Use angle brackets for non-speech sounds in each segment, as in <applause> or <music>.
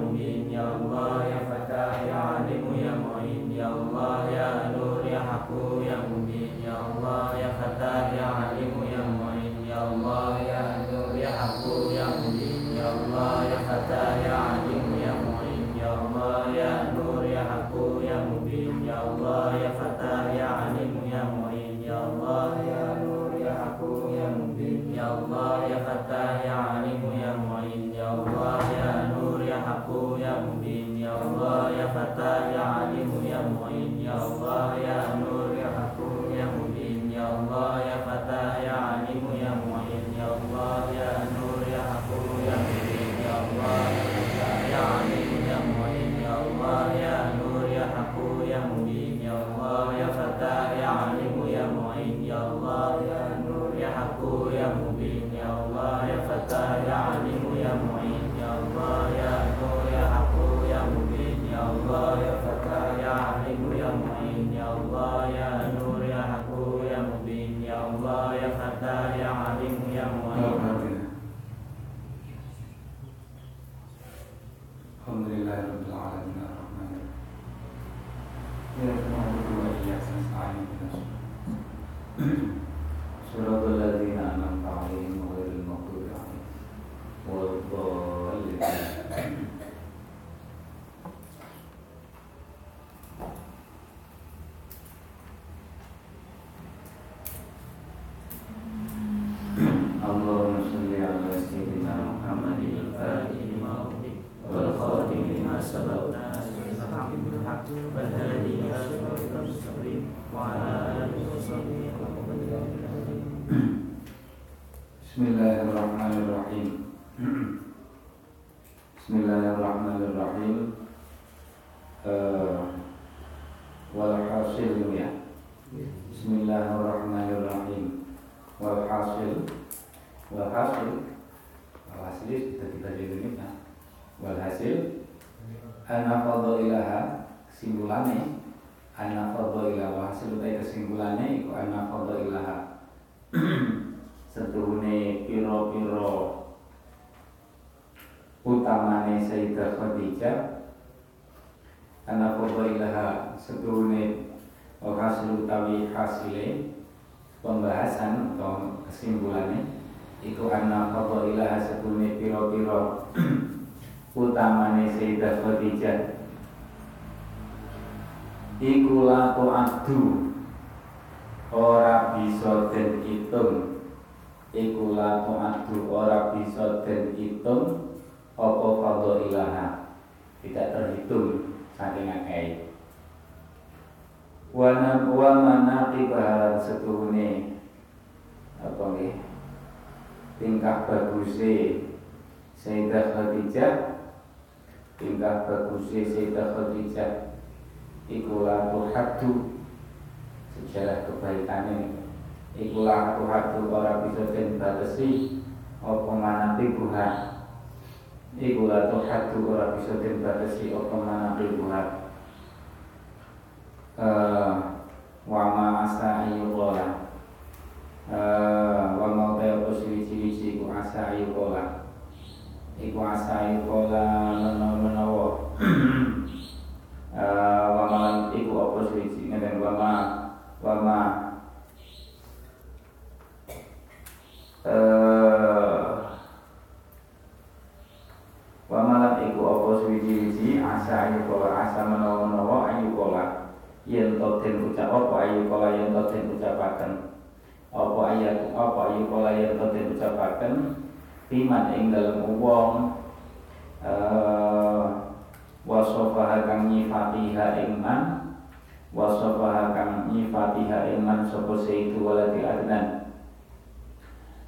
යම්මින් යම්වා Ya wana wa manaqibahalan setuhune apa nggih? Tingkah baguse Sayyidah Khadijah. Tingkah baguse Sayyidah Khadijah iku la tuhaddu. Sejarah kebaikannya iku la tuhaddu ora bisa den batesi apa manaqibuha. Iku la tuhaddu ora bisa den batesi apa manaqibuha wa ma asa ayu kola wa ma utai apa suwi-suwi iku asa ayu kola iku asa ayu kola menawa wa ma iku apa suwi ngeten wa ma wa ma. Wa ucap apa? Ayu kala yen to den ucapaken apa ayat apa? Ayu kala yen to den ucapaken iman ing dalem wong eh wasofaha kang nyifatiha iman wasofaha kang nyifatiha iman sapa seitu waladi adnan.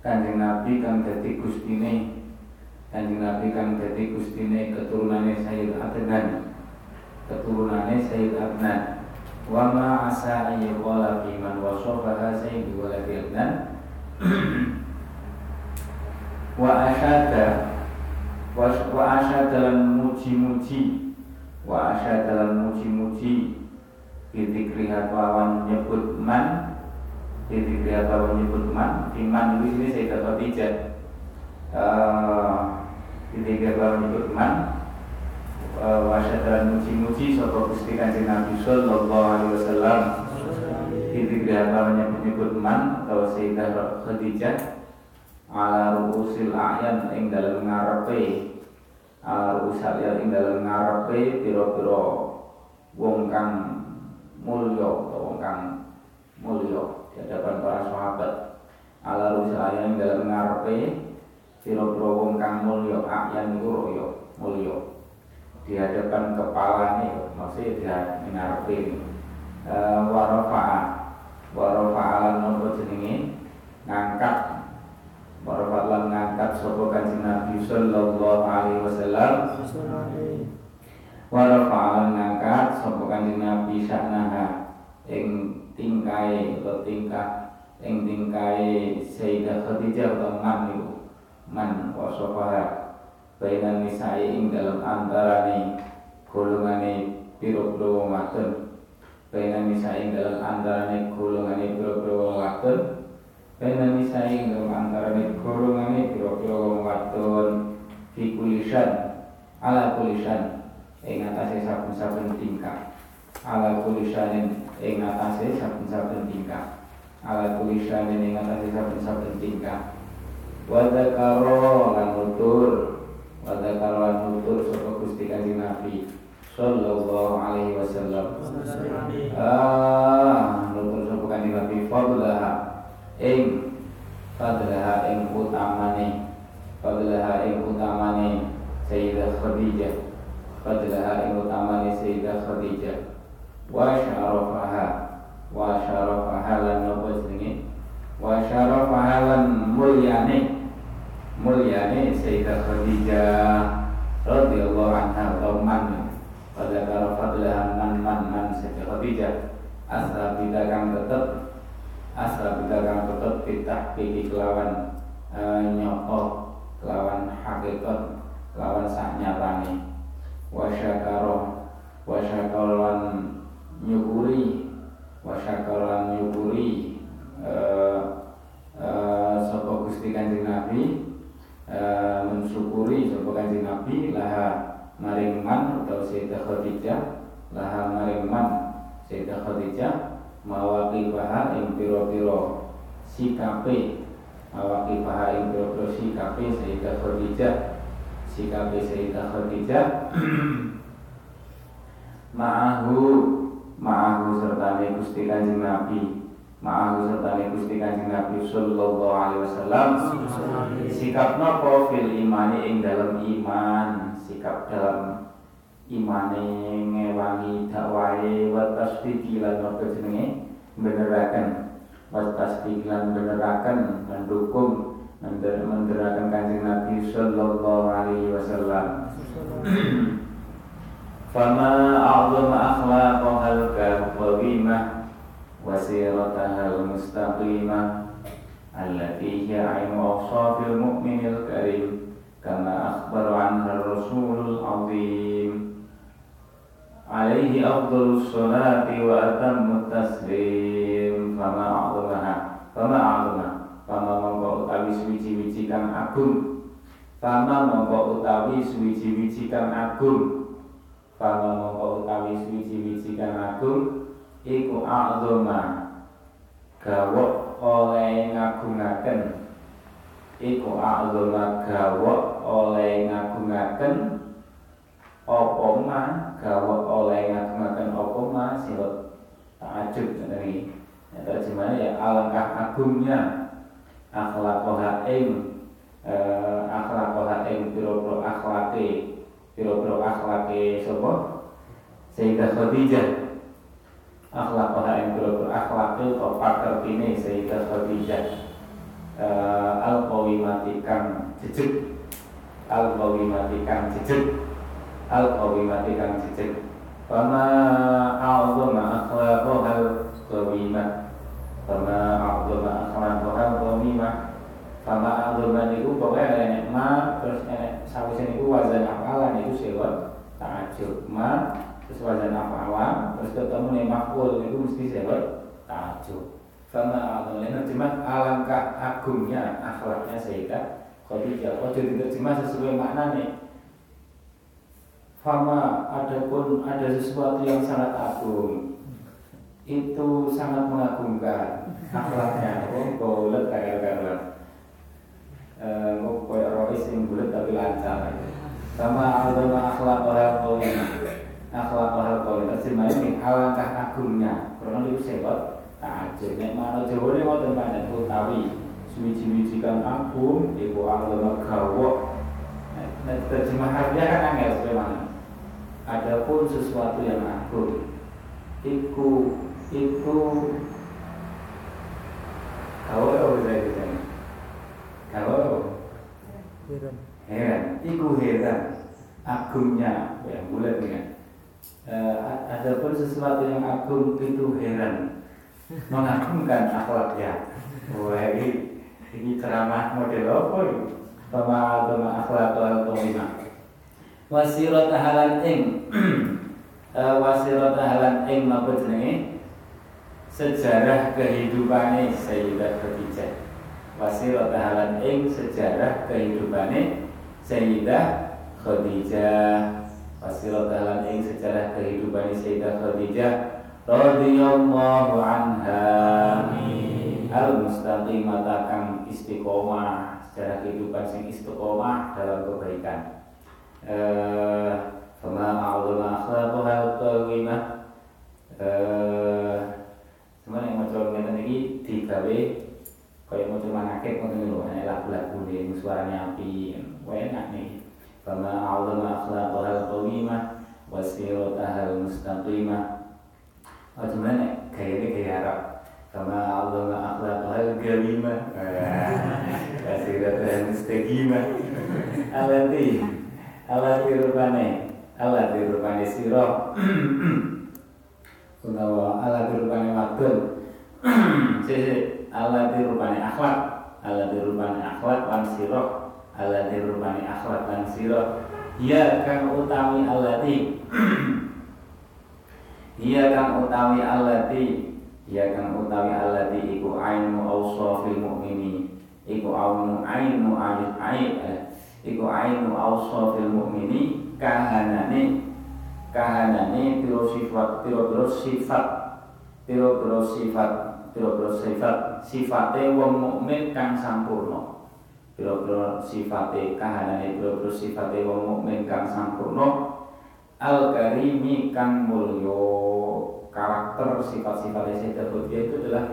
Kanjeng nabi kang dadi gustine kanjeng nabi kang dadi gustine keturunane Sayyid Adnan. Keturunane Sayyid Adnan wa ma asa ayyuqala fi man wasafaha sayyidu waladi adnan wa asyada wa asyada lan muji-muji wa asyada lan muji-muji bidzikriha lawan nyebut man bidzikriha lawan nyebut man iman itu sini saya dapat bijak bidzikriha lawan nyebut man wasyadaran muji-muji Sopo Gusti Kanjeng Nabi Sallallahu Alaihi Wasallam. Titik namanya menyebut man atau Sayyidah Khadijah ala ruusil a'yan ing dalam ngarepe. Ala ruusil a'yan ing dalam ngarepe wong kang mulya atau wong kang mulya di hadapan para sahabat. Ala ruusil a'yan ing dalam ngarepe piro-piro wong kang mulya a'yan iku royo mulya di hadapan kepala nih maksudnya di ngarepe uh, warafa'a warafa'a lan nopo jenenge? Ngangkat. Warafa'a lan ngangkat sapa kanjeng Nabi sallallahu alaihi wasallam? Warafa'a ngangkat sapa kanjeng Nabi sanaha ing tingkai atau tingkah ing tingkai Sayyidah Khadijah atau man man wasofaha bainan nisai ing dalam antarane golongane piro-piro wadon. Bainan nisai ing dalam antarane golongane piro-piro wadon. Bainan nisai ing dalam antarane golongane piro-piro wadon. Fi kulisan ala kulisan ing atase saben-saben tingkah. Ala kulisanin ing atase saben-saben tingkah. Ala kulisanin ing atase saben-saben tingkah. Wa dzakara lan nutur wa dzakara nutur sapa Gusti Kanjeng Nabi sallallahu alaihi wasallam. Ah nutur sapa Kanjeng Nabi fadlaha ing fadlaha ing utamane. Fadlaha ing utamane Sayyidah Khadijah. Fadlaha ing utamane Sayyidah Khadijah. Wa syarafaha. Wa syarafaha lan napa jenenge? Wa syarafaha lan mulyane mulyane Sayyidah Khadijah radhiyallahu anha atau man pada karo fadlaha man man man Sayyidah Khadijah asal kita kang tetep asal kita kang tetep pitah piki kelawan uh, nyoto kelawan hakikat kelawan sak nyatane wa syakara wa syakaran nyukuri wa syakaran nyukuri uh, sapa Gusti Kanjeng Nabi uh, mensyukuri sapa Kanjeng Nabi laha maring man atau Sayyidah Khadijah laha maring man Sayyidah Khadijah mawaqifaha ing pira-pira sikape mawaqifaha ing pira-pira sikape Sayyidah Khadijah. Sikape Sayyidah Khadijah <clears throat> ma'ahu ma'ahu sertane Gusti Kanjeng Nabi ma'ahu sertane Gusti Kanjeng Nabi sallallahu alaihi wasallam sikap napa fil imani ing dalam iman? Sikap dalam imane ngewangi dakwahe wa tasdiqi lan napa jenenge? Beneraken wa tasdiqi lan beneraken mendukung menderakan kanjeng Nabi Sallallahu Alaihi Wasallam. Fama a'zama akhlaqahal kawimah mustaqimah allati hiya ainu awsafil mu'minil karim kama akhbar anha rasulul azim. Alaihi afdalus salati wa atammu taslim. Fama a'zamaha fama a'zamaha Pama mongko utawi suwiji-wiji kang agung. Pama mongko utawi suwiji-wiji kang agung. Pama mongko utawi suwiji-wiji kang agung Iku a'zoma Gawok oleh ngagungaken. Iku a'zoma gawok oleh ngagungaken. Opo ma? Gawok oleh ngagungaken opo ma? Silot ta'ajub dari Terjemahnya ya alangkah agungnya. Akhlakoha ing eh, akhlakoha ing piro-piro akhlake. Piro-piro akhlake sapa? Sayyidah Khadijah akhlakoha ing piro-piro akhlake to pakertine Sayyidah Khadijah eh, al qawimatikan jejeg. Al qawimatikan jejeg. Al qawimatikan jejeg. Fama a'zama akhlakoha qawimah Fama a'zama akhlakoha qawimah Fama a'zama niku pokoknya enek ma Terus enek sawisnya niku wazan apalan niku sewot Ta'ajub ma Terus wazan apalan Terus ketemu nih makul niku mesti sewot Ta'ajub Fama a'zama Nerjemah alangkah agungnya akhlaknya Sayyidah Khadijah Ojo diterjemah sesuai maknanya Fama adapun ada sesuatu yang sangat agung itu sangat mengagumkan akhlaknya. Oh bulat kayak kayak oh kayak rois yang bulat tapi lancar. Sama alama akhlak orang kauin akhlak orang kauin terjemahnya ini alangkah agungnya. Karena itu sebab takjub nek mana jawa ini mau tempat utawi suwi-suwi kan agung ibu alama gawok. Nah, terjemah harfiah kan angel sebagaimana Adapun sesuatu yang agung Iku Iku Kau apa bisa kita Kau Heran. Iku heran. Agungnya Yang bulat Eh, Adapun sesuatu yang agung itu heran. Mengagumkan akhlaknya Wah ini Ini ceramah model apa ini? Sama sama akhlak al-tomimah Wasirat halan ing. Uh, <clears throat> Wasirat halan ing Apa jenenge? Sejarah kehidupannya Sayyidah Khadijah. Wasirat halan ing Sejarah kehidupannya Sayyidah Khadijah Wasilah dalam ing sejarah kehidupan Sayyidah Khadijah radhiyallahu anha. Al mustaqimah kang istiqomah. Secara kehidupan sing istiqomah dalam kebaikan. Eh fama a'zama akhlaquha qawimah eh semuanya yang maca ngeten iki digawe kaya maca manakib ngoten lho lagu-lagu suaranya api. Enak nih a'zama akhlaquha qawimah wasirataha al-mustaqimah Oh cuman gayanya gaya Arab Kama Allah akhlaqah galimah Kasiratan mustaqimah Alati Alati rupane Alati rupane sirah Utawa alati rupane wadun Sisi Alati rupane akhlak Alati rupane akhlak lan sirah Alati rupane akhlak lan sirah Ya kang utawi alati Iya kang utawi allati Iya kang utawi allati iku ainu awsafil mu'mini. Iku ainu ainu ainu ainu eh, Iku ainu awsafil mu'mini. Kahanane Kahanane piro sifat Piro piro sifat Piro piro sifat Piro piro sifat. Sifate wong mukmin kang sampurno Piro sifate Kahanane piro sifate wong mukmin kang sampurno al karimi kang mulyo karakter sifat-sifat Sayyidah Khadijah itu adalah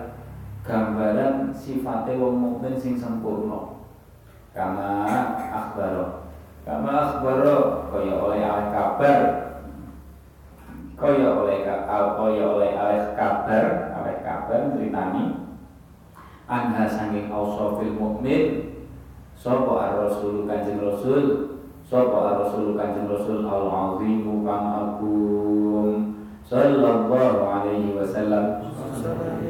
gambaran sifatnya wong mukmin sing sempurna kama akhbaro. Kama akhbaro kaya oleh alih kabar. Kaya oleh kaya oleh alih kabar. Alih kabar ceritani anha sanging ausofil mukmin sapa ar-rasul kanjeng rasul? Sapa Rasul Kanjeng Rasul? Al-Azim kang agung. Sallallahu alaihi wasallam.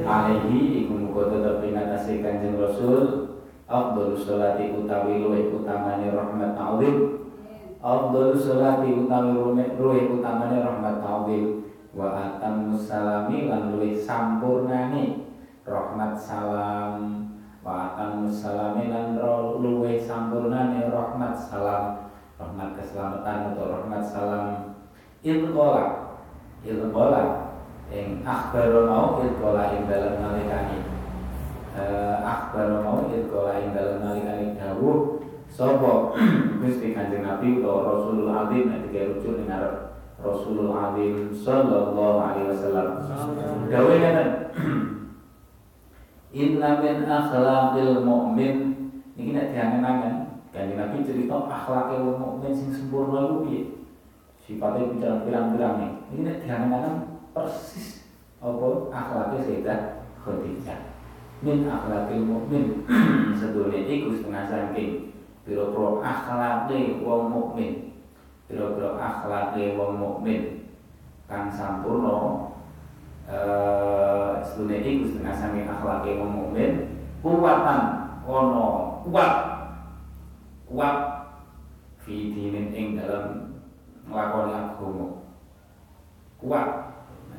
Alaihi iku muga tetep ingatasi Kanjeng Rasul. Abdul sholati utawi luwih utamane rahmat azim Abdul sholati utawi luwih utamane rahmat azim wa atam salami lan luwih sampurnane rahmat salam wa atam salami lan luwih sampurnane rahmat salam. Rahmat keselamatan atau rahmat salam ilkola ilkola yang akhbaru mau ilkola yang dalam nalikani uh, akhbaru mau ilkola yang dalam nalikani dawuh sopo? <clears throat> Gusti Kanjeng Nabi atau Rasulul Azim nek rujuk ning Rasulul Azim sallallahu alaihi wasallam. Dawuh ngeten <clears throat> Inna min akhlaqil mu'min ini nek diangen-angen Kanjeng Nabi cerita akhlaknya wong mukmin sing sempurna itu piye? Sifatnya bicara pirang-pirang nih. Ini nek diangan persis apa akhlaknya Sayyidah Khadijah. Min akhlakil mukmin <clears throat> sedune iku setengah saking pira-pira akhlake wong mukmin. Pira-pira akhlake wong mukmin kang sampurna eh sedune iku setengah saking akhlake wong mukmin. Kuwatan ono kuat. Kuat fi dinin ing dalam nglakoni agama. Kuat.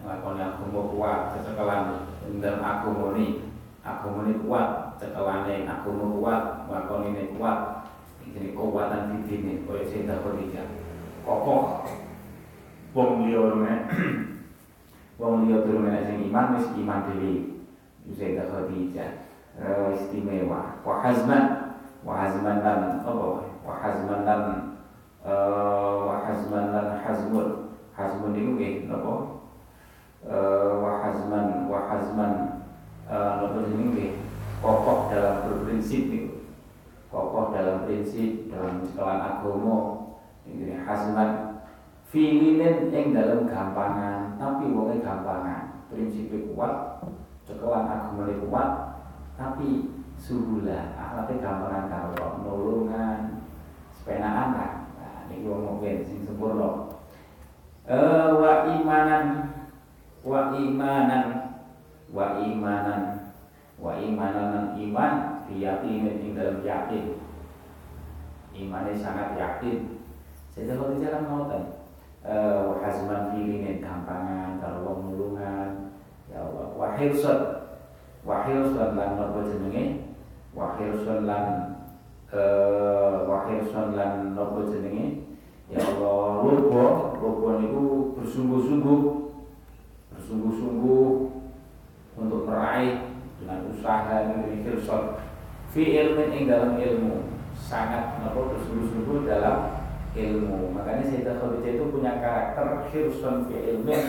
Nglakoni agama kuat cecekelan dalam agama ini agama ini kuat cekelane agama kuat nglakoni ini kuat. Ini kekuatan fi dinin kaya Sayyidah Khadijah kokoh. Wong liya wong liya durung sing iman wis iman dhewe. Sayyidah Khadijah istimewa. Wa hazman wa hazman lan apa wa hazman lan uh, wa hazman lan hazmun. Hazmun itu nggih napa? Uh, wa hazman wa hazman napa jenenge nggih? Kokoh dalam berprinsip niku. Kokoh dalam prinsip dalam sekalian agama. Ini hazman filinen yang dalam gampangan tapi wonge gampangan. Prinsipnya kuat cekelan agama kuat tapi suhula. Akhlaknya gampangan kalau nulungan sepenaan lah. Nah ini wong sing sempurna. Uh, wa imanan wa imanan wa imanan wa imanan iman diyakini ing dalam yakin. Imannya sangat yakin. Saya kalau jalan ngoten uh, wa hazman filinin gampangan kalau wong nulungan ya Allah wa hirsan wa hirsan lan napa jenenge? Wahir lan uh, wahir lan nopo jenenge? Lobo lobo niku bersungguh-sungguh. Bersungguh-sungguh untuk meraih dengan usaha ini filsafat fi ilmin ing dalam ilmu. Sangat nopo bersungguh-sungguh dalam ilmu. Makanya Sayyidah Khadijah itu punya karakter hirsun fi ilmin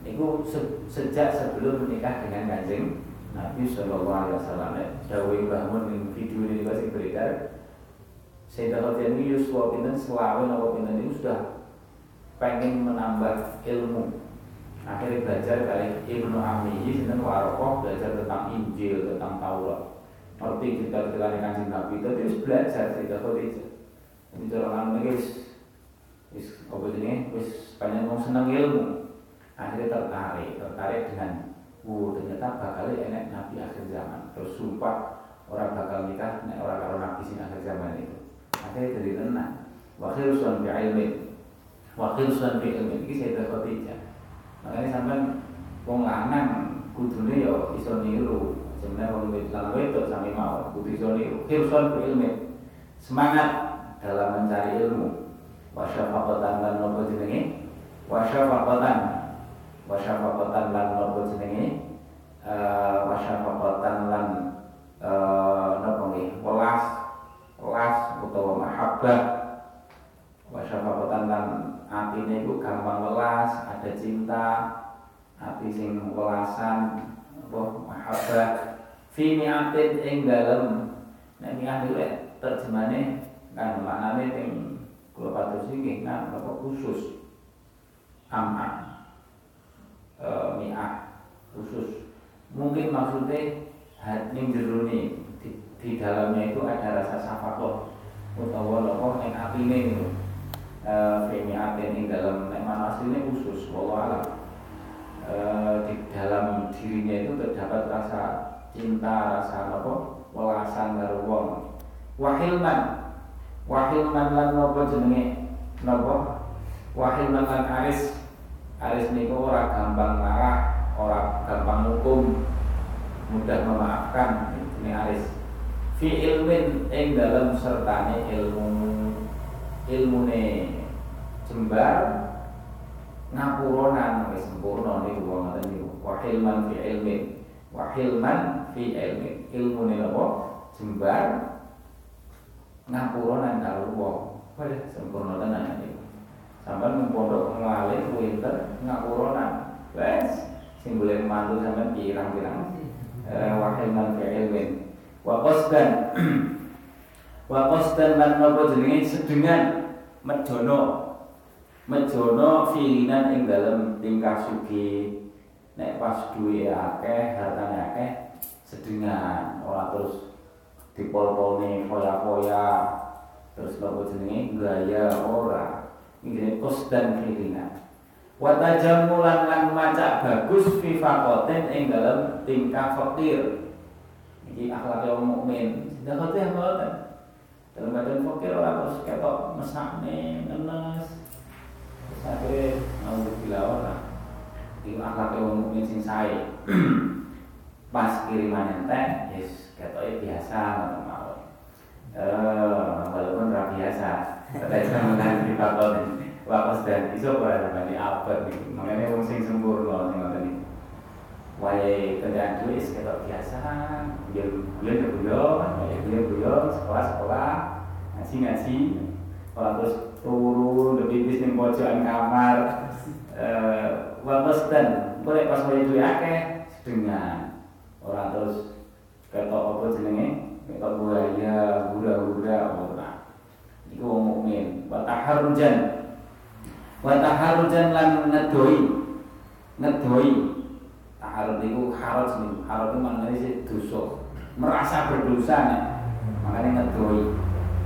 itu se sejak sebelum menikah dengan kanjeng Nabi Shallallahu Alaihi Wasallam. Dawi bangun di video ini masih beredar Sayyidah Khadijah ini Yusuf Pinten selawe nopo Pinten itu sudah pengen menambah ilmu. Akhirnya belajar kali Ibnu Amiyi sinten Warokoh belajar tentang Injil tentang Taurat. Ngerti kita ketika kanjeng Nabi itu terus belajar cerita Khadijah orang ini wis wis apa ini wis banyak mau senang ilmu. Akhirnya tertarik tertarik dengan Wow, ternyata bakal enak Nabi akhir zaman. Terus sumpah orang bakal nikah nek orang kalau Nabi sing akhir zaman itu. Akhirnya jadi tenang. Wakil suan bi ilmi wakil suan bi ilmi ini saya Khadijah. Makanya sampai wong lanang kudune ya iso niru. Sebenarnya wong lanang wedok sami mau kudu iso niru. Hirsun ilmu semangat dalam mencari ilmu. Wasyafaqatan lan nopo jenenge? Wasyafaqatan. Wasyafaqatan lan nopo jenenge? Uh, wasyafaqatan lan uh, nopo nggih? Welas. Welas utawa mahabbah. Wasyafaqatan lan atine iku gampang welas, ada cinta, ati sing welasan, apa mahabbah. Fi mi'atin ing dalem. Nek mi'ah iki terjemane kan maknane ing kula patus iki kan apa khusus? Amma e, mi'ah. Khusus. Mungkin maksudnya ning jero di, di dalamnya itu ada rasa safakoh utawa apa ing atine itu Femi Aten ini dalam Nekman aslinya khusus alam. E, Di dalam dirinya itu terdapat rasa cinta, rasa apa? Welasan karo wong. Wahilman Wahilman lan nopo jenenge? Nopo Wahilman lan aris. Aris niku ora gampang marah Ora gampang hukum Mudah memaafkan Ini aris. Fi ilmin ing dalam sertane ilmu ilmune jembar ngapuronan wis sempurna niku wong ngoten niku. Wa hilman fi ilmin. Wa hilman fi ilmin. Ilmune apa jembar ngapuronan karo wong. Wis sempurna tenan niku sampean pondok ngalih winter ngapuronan wes sing boleh mantu sampean pirang-pirang. Eh, wa hilman fi ilmin wa qasdan. <clears throat> Wa qasdan lan napa jenenge? Sedengan mejono mejono filinan ing dalem tingkah sugi. Nek pas duwe akeh hartane akeh sedengan. Ora terus dipol-polne foya-foya terus napa jenenge gaya ora. Iki qasdan filinan wa tajammulan lan maca bagus fi faqatin ing dalem tingkah fakir. Iki akhlak wong mukmin. Sedekah teh ngoten dalam badan fakir orang terus ketok mesakne ngenes. Terus akhirnya mau dilawan lah itu akhlak wong mukmin sing sae. <clears throat> Pas kiriman ente yes ketoknya biasa ngono mau. Eh walaupun ra biasa. Tapi sampeyan di bakal wakas dan iso ora namanya apa nih. Makanya wong sing sempurna sing ngoten iki wae kerjaan tulis ketok biasa. Biar biar guyon biar guyon sekolah sekolah. Ngaji ngaji. Kalau terus turun lebih bis ning pojokan kamar. Eh wates dan boleh pas wae duwe akeh dengan orang terus ketok apa jenenge? Ketok buaya gura-gura ora iku wong mukmin. Wa taharrujan. Wa taharrujan lan ngedoi. Ngedoi. Taharut itu harus nih harut itu maknanya sih dosa. Merasa berdosa nih makanya ngedoi.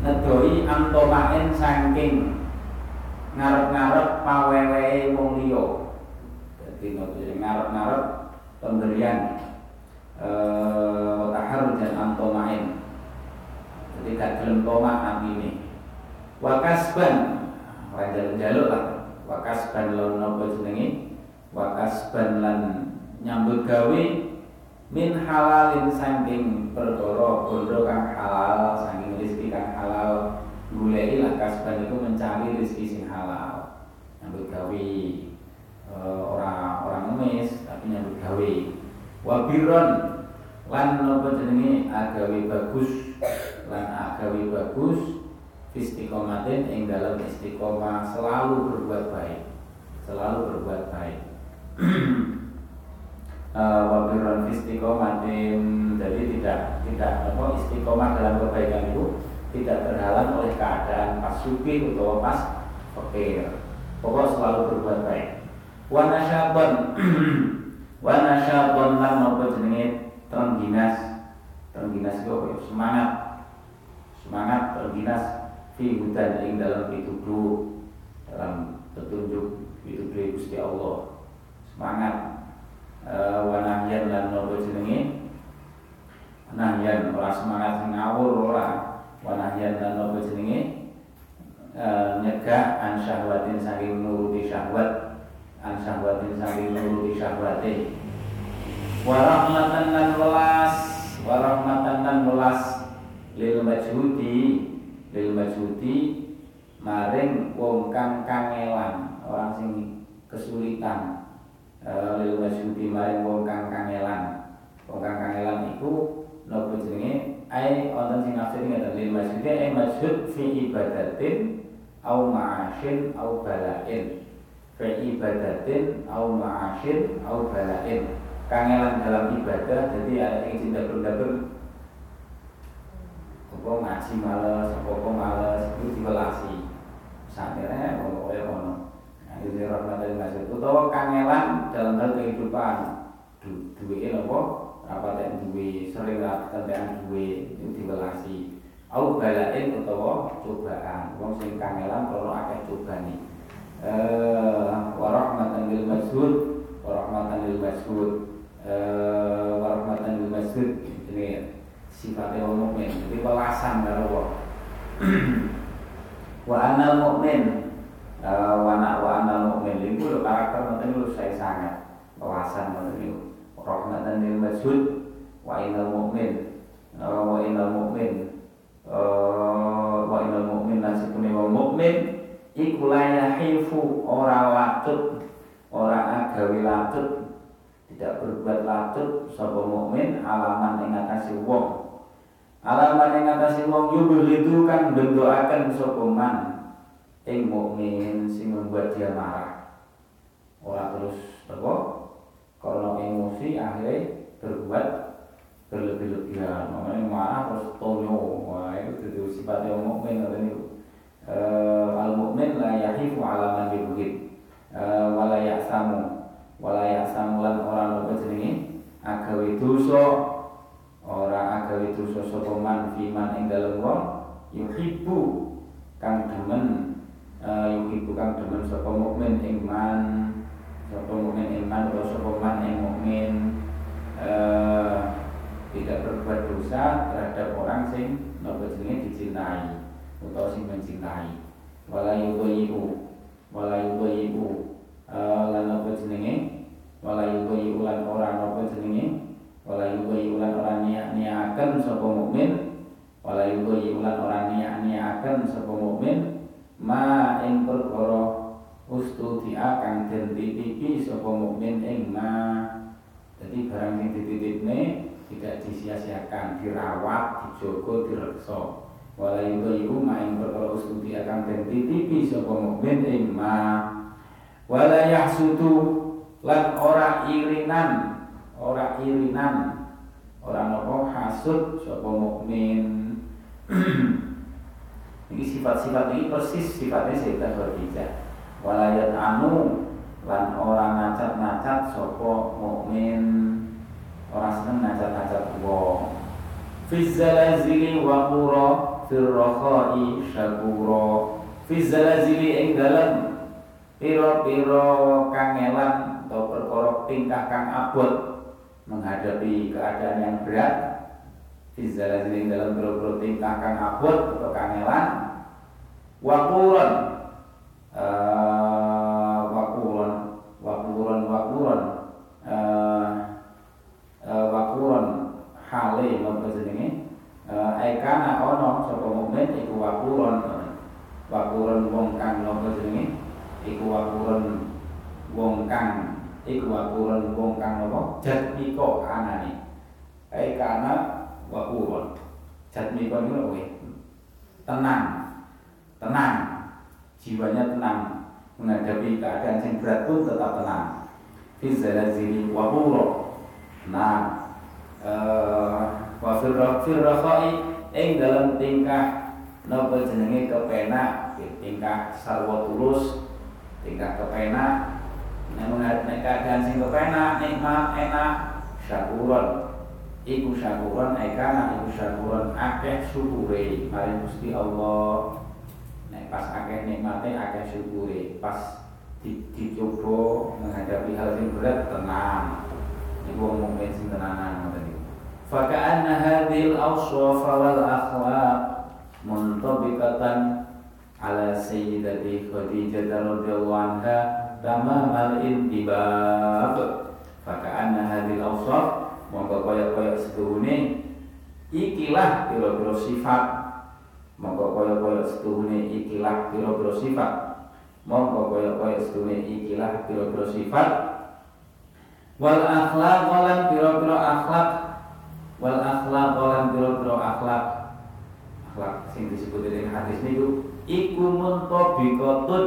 Ngedoi antomain saking ngarep-ngarep pawewe wong liya. Jadi ngarep-ngarep pemberian eh taharut dan antomain jadi gak gelem toma ini. Wakasban. Ora jaluk-jaluk lah. Wakasban lan napa jenenge? Wakasban lan nyambut gawe min halalin saking perkara bondo kang halal saking rezeki kang halal. Goleki lah kasban itu mencari rezeki sing halal. Nyambut gawe. Uh, orang orang ngemis tapi nyambut gawe. Wabiron lan nopo jenenge agawe bagus? Lan agawe bagus istiqomatin ing dalam istiqomah selalu berbuat baik. Selalu berbuat baik. <clears throat> Uh, wabiron istiqomatin. Jadi tidak tidak apa istiqomah dalam kebaikan itu tidak terhalang oleh keadaan pas suki atau pas fakir. Pokok selalu berbuat baik. Wana syabon <clears throat> wana syabon lan nopo jenenge terengginas. Terengginas itu apa semangat. Semangat terengginas. Fi hudan ing dalam pituduh dalam petunjuk pituduh Gusti Allah. Semangat. E, wanahyan lan nopo jenenge? Nahyan ora semangat ngawur ora. Wanahyan dan nopo jenenge? E, nyegah an syahwatin saking nuruti syahwat. An syahwatin saking nuruti syahwate warahmatan dan welas warahmatan dan welas. Lil majhudi lil majhudi maring wong kang kangelan orang sing kesulitan. E, lil majhudi maring wong kang kangelan. Wong kang kangelan iku nopo jenenge? Ai wonten sing nafsiri ngaten lil masjid ai masjid fi ibadatin au ma'ashin au balain. Fi ibadatin au ma'ashin au balain kangelan dalam ibadah jadi ada yang cinta dapur apa ngaji males apa males itu diwelasi. Santai pokoknya ono. Nah ini rahmatan masjid. Utawa kangelan dalam hal kehidupan. Duwe apa apa yang duwe sering kentekan duwe itu diwelasi. Au balain utawa cobaan. Wong sing kangelan kalau akeh cobane. Eh warahmatan lil masjud warahmatan lil warahmatan lil masjud ini sifatnya wong mukmin. Jadi welasan karo wong. <clears throat> Wa anal mukmin. Uh, wa anal mukmin. Itu karakter ngoten niku saya sangat. Welasan ngoten niku. Rahmatan lil masjid wa inal mu'min uh, wa inal mu'min uh, wa inal mu'min lan sepune wong mukmin iku ora latut ora agawe latut tidak berbuat latut sapa mukmin alaman ing atase wong. Alaman ing atase wong itu kan bendoaken sapa man? Ing mukmin sing membuat dia marah. Ora terus apa? Kalau emosi akhirnya berbuat berlebih-lebihan. Makanya marah terus tonyo. Wah itu jadi sifatnya mukmin atau ini al mukmin lah yahifu ala man yuhid wala yaksamu wala yaksamu lan orang apa jenenge? Agawe dosa. Ora agawe dosa sapa man fiman ing dalem wong yuhibbu kang demen yuhibbu kang demen sapa mukmin ing man sapa mukmin iman atau sapa man mukmin. Eh, tidak berbuat dosa terhadap orang sing nopo jenenge? Dicintai atau sing mencintai. Wala yudayibu wala yudayibu eh, lan nopo jenenge wala yudayibu lan ora nopo jenenge wala yudayibu lan ora niat-niaken sapa mukmin wala yudayibu lan ora niat-niaken sapa mukmin ma ing perkara ustudi akan den titipi sapa mukmin ing ma jadi barang sing dititipne tidak disia-siakan dirawat dijogo direksa wala yudayu ma ing perkara ustudi akan den titipi sapa mukmin ing ma wala yahsudu lan ora irinan ora irinan. Ora nopo hasud sapa mukmin. <clears throat> Ini sifat-sifat ini persis sifatnya Sayyidah Khadijah. Walayat anu lan orang ngacat-ngacat sopo mukmin. Orang seneng ngacat-ngacat wong. Fizzalazili wa qura firrakhai syakura. Fizzalazili ing dalem piro-piro kangelan atau perkara tingkah kang abot menghadapi keadaan yang berat. Fizzalazili ing dalam piro-piro tingkah kang abot atau kangelan. Wakuran uh, aikana ono sapa mukmin iku wakuron. Wakuron wong kang napa jenenge iku wakuron iku wakuron wong kang napa jatmiko anane ai kana wakuron. Jatmiko niku kowe tenang. Tenang. Jiwanya tenang. Menghadapi keadaan yang berat pun tetap tenang. Fi zalazili waquro nah eh wa fil ing dalam tingkah napa jenenge kepenak tingkah sarwa tulus tingkah kepenak. Namun nek keadaan sing kepenak nikmat enak syakuron. Iku syakuron ekana iku syakuron. Akeh syukure maring Gusti Allah. Nek pas akeh nikmate akeh syukure. Pas dicoba menghadapi hal yang berat tenang. Wong mukmin sing tenanan ngoten niku fa ka'anna hadhil awsaf wal akhlaq muntabiqatan ala sayyidati Khadijah radhiyallahu anha tamamal intibaq Faka anna hadil awsaf mongko kaya-kaya setuhune. Ikilah pira-pira sifat. Mongko kaya-kaya setuhune ikilah pira-pira sifat. Mongko kaya-kaya setuhune ikilah pira-pira sifat. Wal akhlaq lan pira-pira akhlak wal akhlaq lan pira-pira akhlak akhlak sing disebut dari hadis niku iku muntabiqatun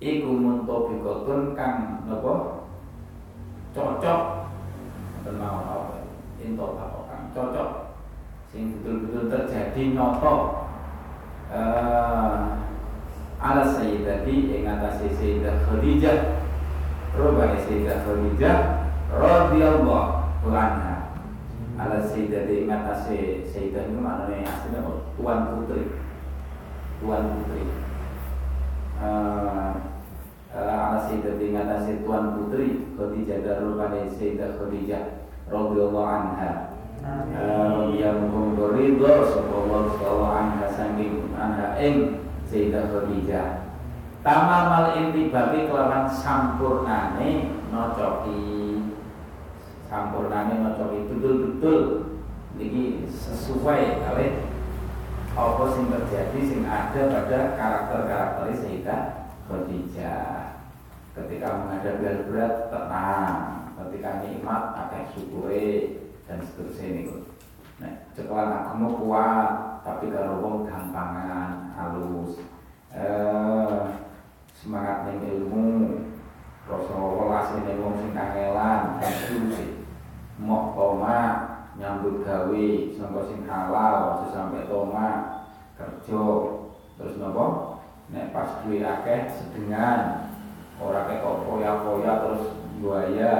iku muntabiqatun kang napa? Cocok. Apa? Into apa kang cocok? Sing betul-betul terjadi nyoto uh, ala sayyidati ing atase sayyidah Khadijah. Rubane sayyidah Khadijah radhiyallahu anha ala sayyidati ngatasi sayyidah itu maknanya aslinya tuan putri. Tuan putri. Uh, ala sayyidati ngatasi tuan putri Khadijah darul pada sayyidah Khadijah radhiyallahu anha. Yang mukum ridho sallallahu sallallahu anha saking anha ing sayyidah Khadijah. Tamamal intibati kelawan sampurnane nocoki sampurnane ngocoki betul-betul. Ini sesuai kali apa sing terjadi sing ada pada karakter-karakter Sayyidah Khadijah. Ketika menghadapi hal berat tenang. Ketika nikmat akan syukure dan seterusnya ini. Nah cekelan agama kuat tapi kalau wong gampangan halus. Eh, semangat ning ilmu. Rasulullah sini wong sing kangelan dan seterusnya mau toma nyambut gawe sangka sing halal sampai toma kerja. Terus nopo nek pas duwe akeh sedengan. Ora ketok poya-poya terus buaya.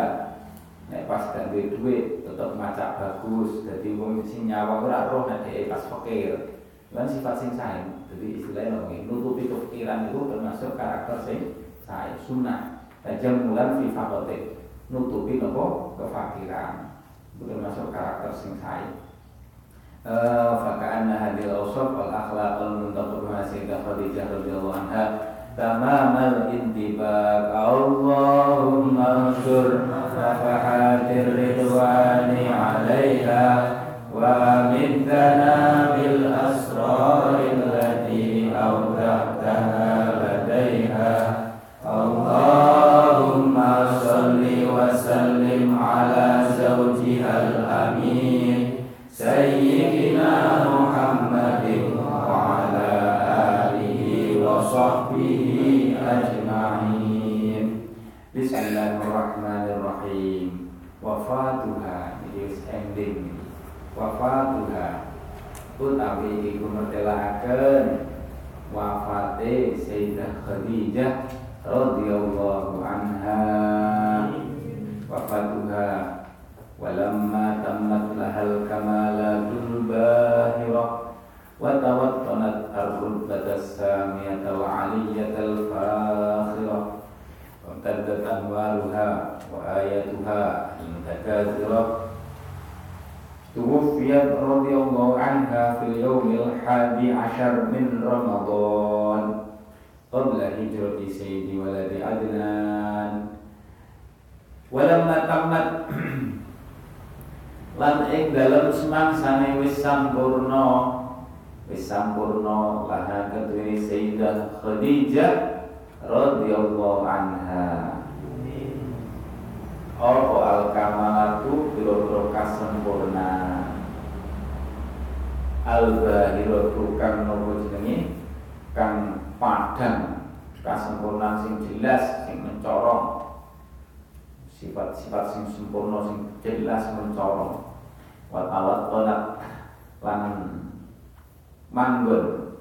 Nek pas gak duwe duit tetep macak bagus. Jadi wong sing nyawa ora roh nek pas fakir. Kan sifat sing sae. Jadi istilahnya ngomong nutupi kepikiran itu termasuk karakter sing sae sunnah. Tajam mulan fi fakotik nutupi nopo kefakiran. Itu termasuk karakter sing sae. Faka'anna hadil awsaf wal akhlaq al ma sayyidah Khadijah radhiyallahu anha tamamal intibaq Allahumma ansur nafahatir ridwani alaiha wa amintana bil asraril lati awdahtaha Wafatuha Ini ending. Wafatuha. Utawi iku mertelakan Wafate Sayyidah Khadijah radhiyallahu anha. Wafatuha. Walamma tammat lahal kamalatul bahira. Wa tawattanat ar-rutbatas samiyata wa aliyatal fakhira wa taddat anwaruha wa ayatuha al-mutakazira توفيت رضي الله عنها في اليوم الحادي عشر من رمضان qabla hijrati sayyidi waladi adnan walamma tamat lan ing dalem semangsane wis sampurna wis sampurna laha kedue sayyidah khadijah radhiyallahu anha. Apa al kamalatu biro-biro kasempurna? Al bahiratu kang nopo jenenge? Kang padang kasempurnaan sing jelas sing mencorong. Sifat-sifat sing sempurna sing jelas mencorong. Wa tawat lan manggon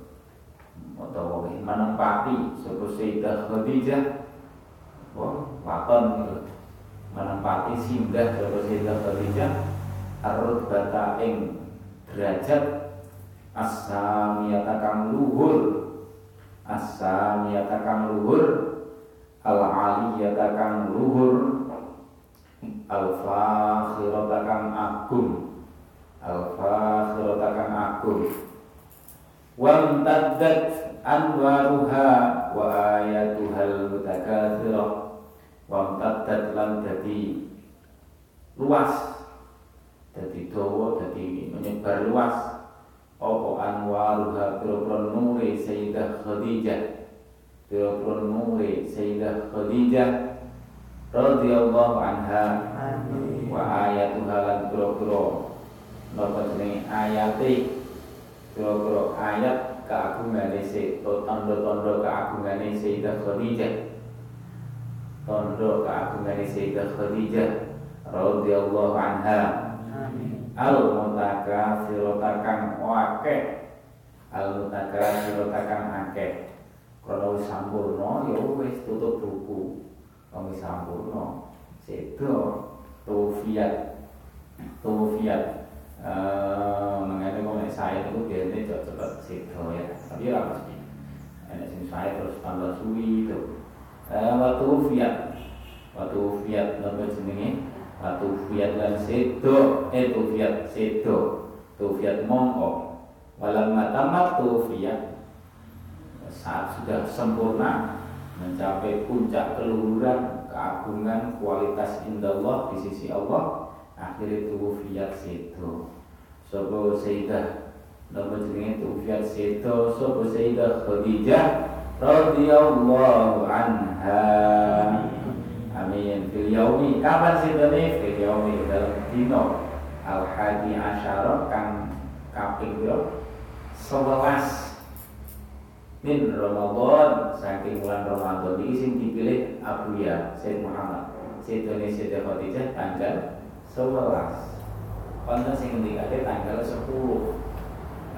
utawa menempati sapa Sayyidah Khadijah waton menempati singgah sapa Sayyidah Khadijah bata ing derajat asamiyata kang luhur asamiyata kang luhur al aliyata kang luhur al fakhirata kang agung al fakhirata kang agung wa ayatuhal mutakatsirah wa taddat lan dadi luas. Dadi dawa dadi menyebar luas. Apa anwaruha? Pira-pira nure Sayyidah Khadijah. Pira-pira nure Sayyidah Khadijah radhiyallahu anha. Wa ayatuha lan pira-pira. Napa jenenge ayate pira-pira ayat keagungane atau tanda-tanda keagungane Sayyidah Khadijah. Tanda keagungane Sayyidah Khadijah radhiyallahu anha. Al mutakatsirata kang akeh. Al mutakatsirata kang akeh. Kalau wis sampurna ya wis tutup buku. Kalau wis sampurna. Sedo. Taufiat. Taufiat eh mengenai kok saya itu biasanya cepat cepat sedo ya. Tapi ya pasti enak sing terus tambah suwi itu. Eh waktu fiat. Waktu fiat napa jenenge? Waktu fiat lan sedo. Eh fiat sedo. Fiat mongko. Walam matamat fiat. Saat sudah sempurna mencapai puncak keluhuran keagungan kualitas indallah di sisi Allah akhirnya fiat sedo. Sobo sayyidah nama jenenge fiat sedo sobo sayyidah Khadijah radhiyallahu anha. Amin. Fil yaumi kapan sedene fil yaumi dalam dino. Al hadi asyara kang kaping piro? 11 min Ramadan saking bulan Ramadan ini sing dipilih Abu Ya Said Muhammad. Sayyidina Sayyidah Khadijah tanggal 11 Konten sing tanggal 10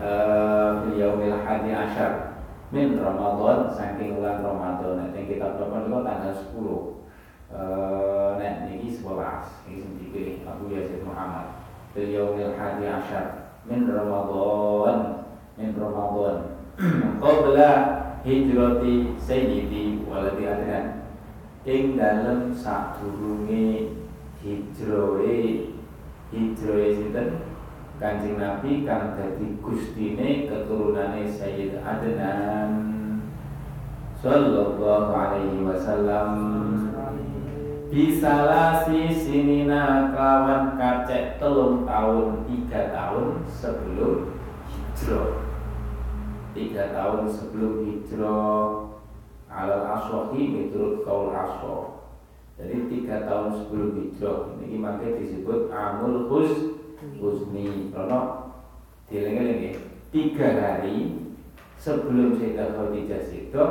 eh beliau uh, hadi asyar min Ramadan saking bulan Ramadan. Nek kitab Ramadan itu tanggal 10 eh nek niki 11 iki sing dipilih Abu Ya Said Muhammad. Beliau hadi asyar min Ramadan min Ramadan. <clears throat> Qabla hijrati sayyidi waladi adnan ing dalem sadurunge hijrohe hijrohe sinten Kanjeng Nabi kang dadi gustine keturunane Sayyid Adnan sallallahu alaihi wasallam. Bisalasi sinina kelawan kacek telung tahun tiga tahun sebelum hijrah. Tiga tahun sebelum hijrah. Alal aswahi menurut kaul aswah jadi tiga tahun sebelum hijrah ini makanya disebut amul hus husni. Karena dilenge tiga hari sebelum Sayyidah Khadijah itu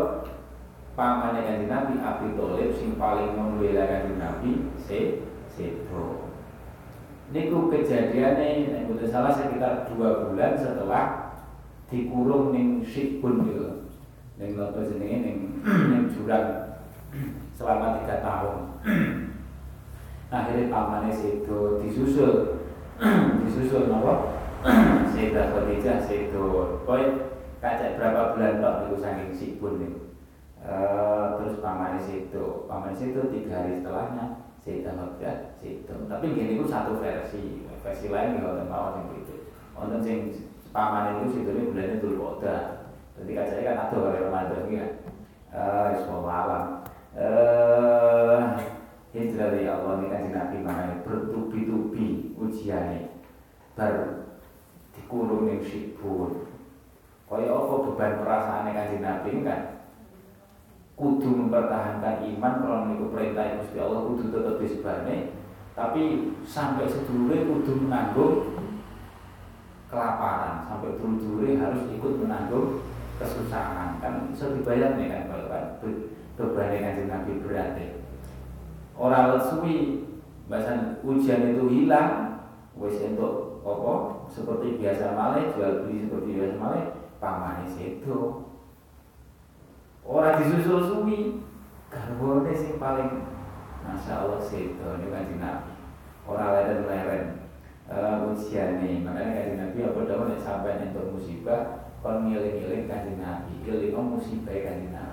pamannya kanjeng Nabi Abi Thalib sing paling membela kanjeng Nabi se sedo niku kejadiannya nek salah sekitar dua bulan setelah dikurung ning Shibun gitu ning apa jenenge ning ning jurang selama tiga tahun. <clears throat> Akhirnya pamannya situ disusul. <clears throat> Disusul apa Sayyidah <clears throat> Khadijah situ koi kacak berapa bulan tok niku saking Shibun nih? Uh, terus pamannya situ pamannya situ tiga hari setelahnya. Sayyidah Khadijah situ tapi gini itu satu versi. Versi lain nggak mau yang itu untuk sing paman itu sebetulnya bulannya dulu koda jadi kacanya kan ada kalau Ramadan ini kan eh semua alam eh hijrah dari Allah ini kan Nabi makanya bertubi-tubi ujiannya. Ber dikurung yang sibur kaya apa beban perasaan kan Nabi ini kan kudu mempertahankan iman kalau niku perintah Gusti Allah kudu tetap disebane tapi sampai sedulure kudu menanggung kelaparan. Sampai dulu-dulu harus ikut menanggung kesusahan. Kan bisa dibayar nih kan kalau kan beban dengan Nabi berarti orang lesui bahasa ujian itu hilang wes untuk apa seperti biasa malah jual beli seperti biasa malah pamane itu orang disusul suwi garbone sing paling masya Allah sedo ini kan Nabi. Orang leren leren uh, ujiane. Makanya kan Nabi apa dong sampai untuk musibah kon ngiling-ngiling kanjeng Nabi iling musibah kanjeng Nabi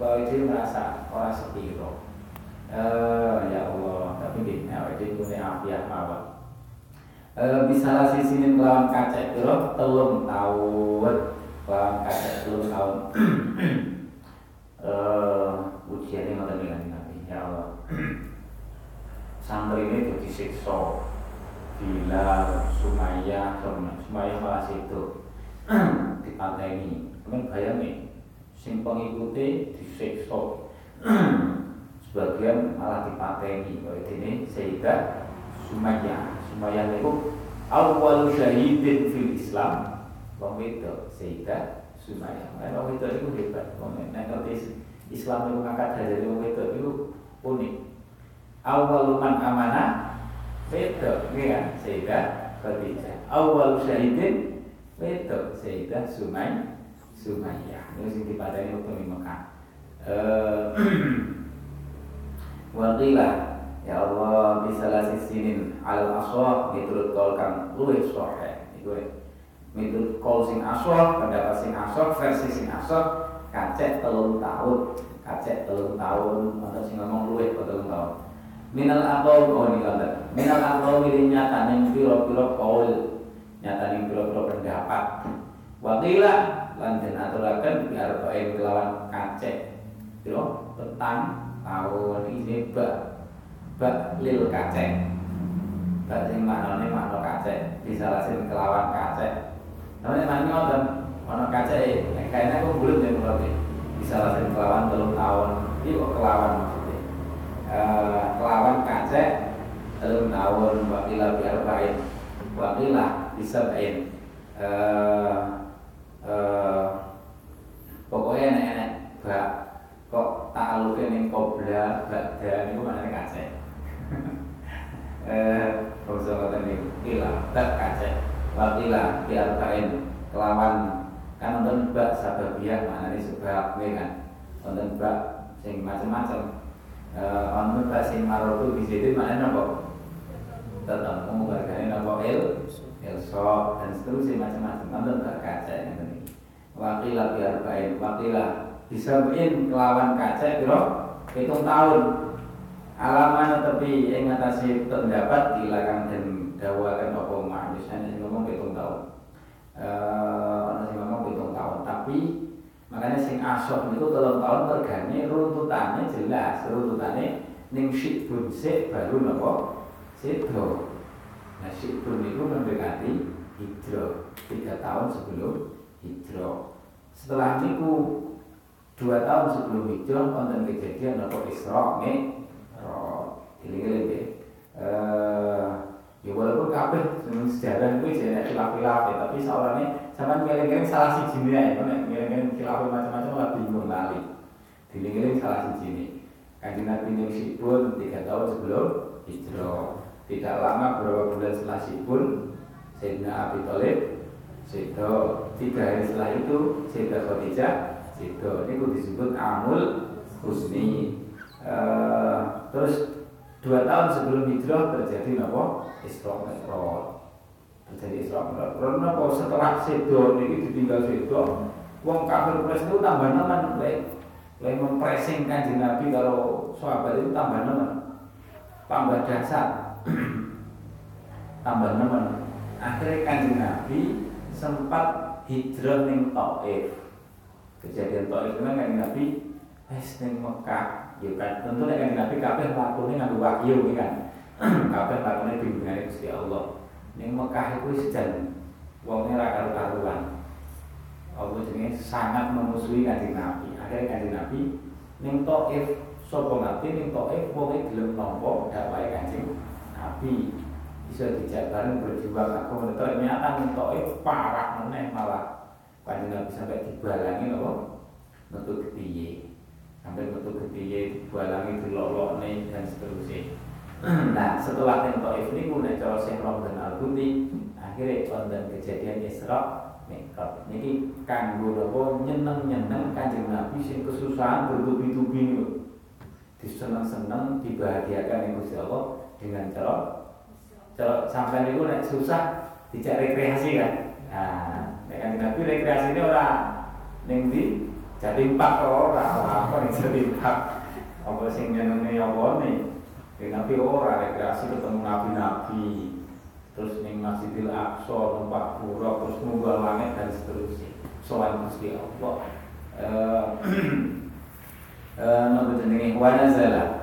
bahwa itu merasa orang sepiro. Uh, ya Allah tapi gini awak itu punya afiat mawar uh, bisa sini melawan kaca piro telung tahun. Melawan kaca telung tahun. Uh, <clears throat> ujiannya ngoten Nabi. Ya Allah. Santri ini jadi siksa Bilal, Sumaya, Sumaya malah situ <clears throat> dipateni. Kemudian bayang nih, sing pengikuti disiksa. <clears throat> Sebagian malah dipateni. Kalau ini Sayyidah Sumaya. Sumaya itu awal syahidin fil Islam. Wong itu Sayyidah Sumaya. Nah, wong itu itu hebat. Wong nek Islam itu ngangkat dari wong itu itu unik. Awal man amanah Wedok, ya Sayyidah Khadijah. Awal syahidin wedok Sayyidah Sumay Sumayyah. Ini sing dipadani waktu di Mekah. Eh, <clears throat> Waqilah ya Allah bisa sisinin al aswah miturut kol kang luwih sahih. Iku miturut kol sing aswah, pendapat sing aswah, versi sing aswah kacek telung tahun, kacek telung tahun, atau sing ngomong luwih telung tahun minal oh ini kata minal atau ini nyata nih piro-piro kaul nyata nih piro-piro pendapat wakila lanjut aturakan biar baik kelawan kace piro petang tahun ini bak bak lil kace bak sing maknane makna kace disalasin kelawan kace namanya mana ngoten makna kace kayaknya aku belum ya berarti disalasin kelawan telung tahun. Ini kok kelawan Eh, kelawan kace telung tahun biar baik. Wakila bisa baik. Eh, eh, pokoknya enak-enak bak kok tak alukin ning kobra bakda niku mana kace <laughs> eh bangsa ngoten niku ila tak kace wakila biar baik kelawan. Kan nonton bak sababiah mana nih sebab kan? Nonton bak sing macam-macam Anu bahasa Maroko di situ mana nopo tetap kamu harganya nopo el elso dan seterusnya macam-macam. Nonton gak kaca yang ini. Wakilah biar baik wakilah disampaikan kelawan kaca biro hitung tahun. Alaman tapi yang ngatasi pendapat dilakukan dan dawakan apa misalnya ngomong hitung tahun. Eh ngomong hitung tahun. Tapi Makanya sing asok itu telung tahun regane runtutannya jelas, runtutannya ning sik baru nopo Sido. Nah syidbun itu mendekati hijrah tiga tahun sebelum hijrah. Setelah itu dua tahun sebelum hijrah konten kejadian nopo Isra Mi'raj. Gini-gini deh. Ya walaupun kabeh sejarah itu jadi khilaf-khilaf ya, tapi seorangnya sama ngiling-ngiling salah si jini ya, ngiling-ngiling khilafah macam-macam lah bingung lali. Ngiling-ngiling salah si jini. Kajian Nabi ini sibun tiga tahun sebelum hijrah. Tidak lama beberapa bulan setelah sibun, Sayyidina Abi Thalib Sido tiga hari setelah itu Sayyidah Khadijah Sido ini disebut Amul Husni uh, terus dua tahun sebelum hijrah terjadi apa Isra Mi'raj terjadi Isra Mi'raj. Karena kok setelah sedo ini ditinggal sedo, wong kafir Quraisy itu tambah nemen lek lek mempressing kanjeng Nabi kalau sahabat itu tambah nemen. Tambah dasar. <clears throat> tambah nemen. Akhirnya kanjeng Nabi sempat hijrah ning Taif. Kejadian Taif kan Nabi wis ning Mekah, ya kan tentu nek kanjeng Nabi kabeh lakune nganggo wahyu kan. <clears throat> kabeh lakune bimbingan Gusti Allah. Ning Mekah itu sejan wongnya ra karu-karuan. Allah jenenge sangat memusuhi kanjeng Nabi. Akhirnya kanjeng Nabi ning Taif sapa ngerti ning Taif wonge gelem nampa dakwahe kanjeng Nabi bisa dijak bareng berjuang aku ternyata itu parah meneh malah. Kanjeng Nabi sampai dibalangi loh metu kepiye sampai metu kepiye dibalangi dilolokne dan seterusnya. <clears throat> Nah setelah yang Taif ini nek cara sing dan Al akhirnya wonten kejadian Isra Mi'raj. Niki kanggo napa nyeneng-nyeneng Kanjeng Nabi sing kesusahan bertubi-tubi diseneng-seneng dibahagiakan yang Gusti Allah dengan cara kalau sampai itu nek susah dijak rekreasi kan. Nah, nek kan Nabi rekreasi ini orang. Ning di jadi empat orang apa nih jadi empat apa sing nyenengi apa nih? Nabi orang rekreasi ketemu nabi-nabi. Terus ning Masjidil Aqsa numpak pura terus munggah langit dan seterusnya. Soal Gusti Allah. Eh <clears throat> eh jenenge? Wa nazala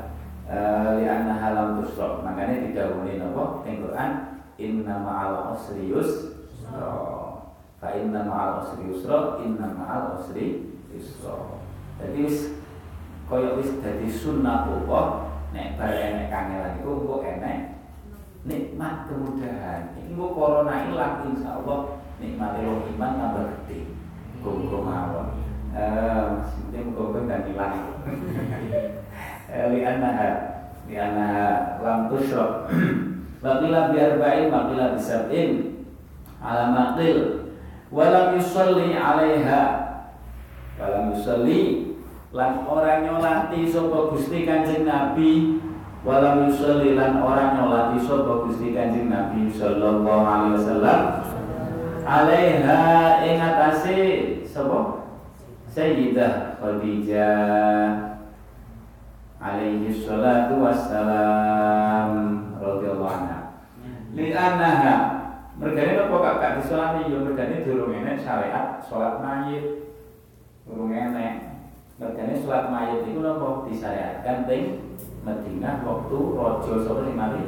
lianna halam tusrok. Makanya didahului nopo? Ing Quran inna ma'al usri yusra. Fa inna ma'al usri yusra inna ma'al usri yusra. Jadi wis kaya wis dadi sunnatullah nek bare enek kangelan iku engko enek nikmat kemudahan. Iki engko corona ilang insyaallah nikmate wong iman tambah gede. Kumpul mawon. Eh maksudnya muga-muga ndak ilang li'annaha li'annaha lam tushrab <clears throat> Waqila biarba'in Waqila bisab'in Ala maqil. Walam yusalli alaiha. Walam yusalli Lan orang nyolati Sopo gusti kanjeng Nabi. Walam yusalli Lan orang nyolati Sopo gusti kanjeng Nabi Sallallahu alaihi wasallam. Alaiha ingatasi Sopo Sayyidah Khadijah alaihi salatu wassalam radhiyallahu anha. Li annaha mergane apa kakak disolati? Yo mergane durung enek syariat salat mayit. Durung enek. Mergane salat mayit iku napa disyariatkan teng Madinah waktu raja sapa sing mati?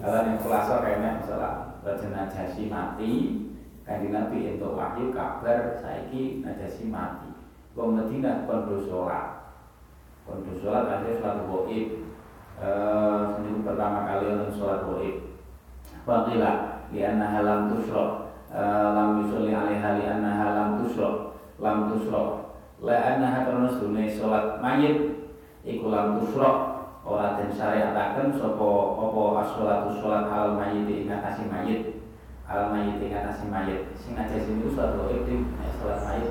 Kalau yang kulasa kayaknya salat Raja Najasyi mati. Kanjeng Nabi entuk wahyu kabar saiki Najasyi mati. Wong Madinah kon sholat untuk sholat ada sholat goib. Eh, Seminggu pertama kali untuk sholat goib. Wakila Lianna halam tusro eh, Lam yusolli alaiha lianna halam tusro Lam tusro Lianna karena sedune sholat mayit. Iku lam tusro Ora den syariataken sopo opo as-sholatu sholat al mayit ingatasi mayit. Al mayit ingatasi mayit. Sing aja sini sholat goib sholat mayit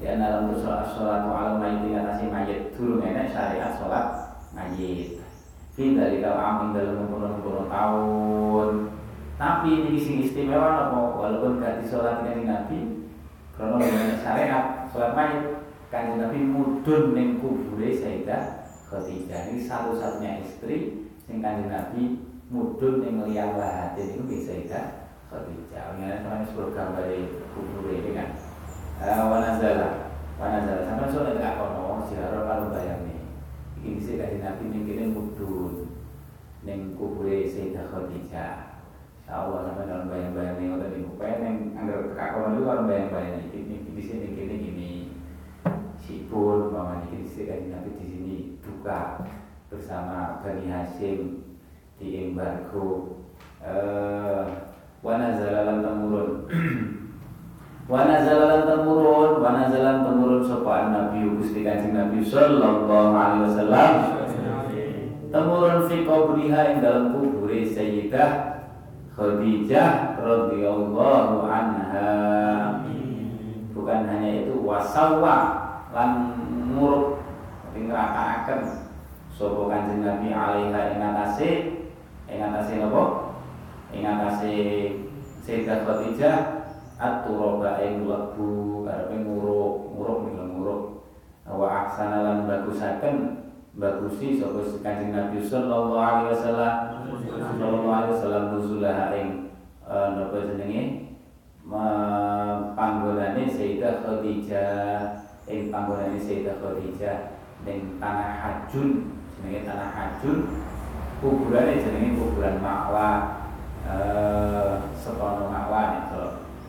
Ya dalam sholat sholat ala mayit atasi mayit dulu nenek syariat sholat mayit. Fi dari kau amin dalam puluh-puluh tahun. Tapi ini sing istimewa apa walaupun gak sholat dengan Nabi karena nenek syariat sholat mayit kan Nabi mudun ning kubure Sayyidah Khadijah ini satu-satunya istri sing kanjeng Nabi mudun ning liyang lahatin itu bisa Sayyidah Khadijah. Ini namanya sebuah gambar kubure ini kan wanazala wanazala. Sampai soalnya tidak kono ziarah kalau bayang nih ini sih dari nabi kini mudun neng kubure Sayyidah Khadijah. Allah sampai dalam bayang-bayang nih udah nih upaya neng anggar kak kono itu kalau bayang-bayang ini di sini kini gini. Sipun mama di sini dari nabi di sini duka bersama Bani Hashim di embargo. Uh, wanazala lan <clears throat> Wana jalan temurun, wana jalan temurun sopan Nabi Gusti Kanjeng Nabi sallallahu alaihi wasallam. Temurun fi qabriha ing dalam kubur Sayyidah Khadijah radhiyallahu anha. Bukan hanya itu wasawa lan tapi ngerakaaken sapa Kanjeng Nabi alaiha ing atase ing atase napa? Ing atase Sayyidah Khadijah at-turaba ing lebu karepe nguruk nguruk ning nguruk. Wa aksana lan bagusaken bagusi sapa Kanjeng Nabi sallallahu alaihi wasallam. Sallallahu alaihi wasallam nuzulah ing eh, napa jenenge? Panggonane Sayyidah Khadijah. Ing panggonane Sayyidah Khadijah ning tanah Hajun jenenge tanah Hajun. Kuburane jenenge kuburan Makwa eh setono Makwa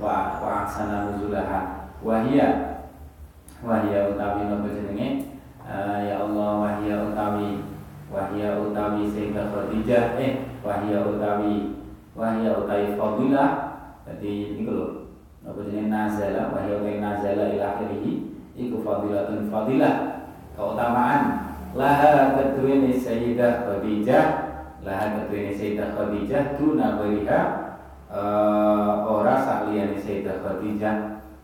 wa wa aksana nuzulaha. Wahia wahia utawi nopo jenenge? Uh, ya Allah wahia utawi wahia utawi Sayyidah Khadijah. Eh wahya utawi wahya utawi fadilah jadi ini lho apa jenenge nazala wahya utawi nazala ila akhirih iku fadilatun fadilah. Keutamaan laha keduwene Sayyidah Khadijah. Laha keduwene Sayyidah Khadijah tuna beriha uh, ora sakliyane Sayyidah Khadijah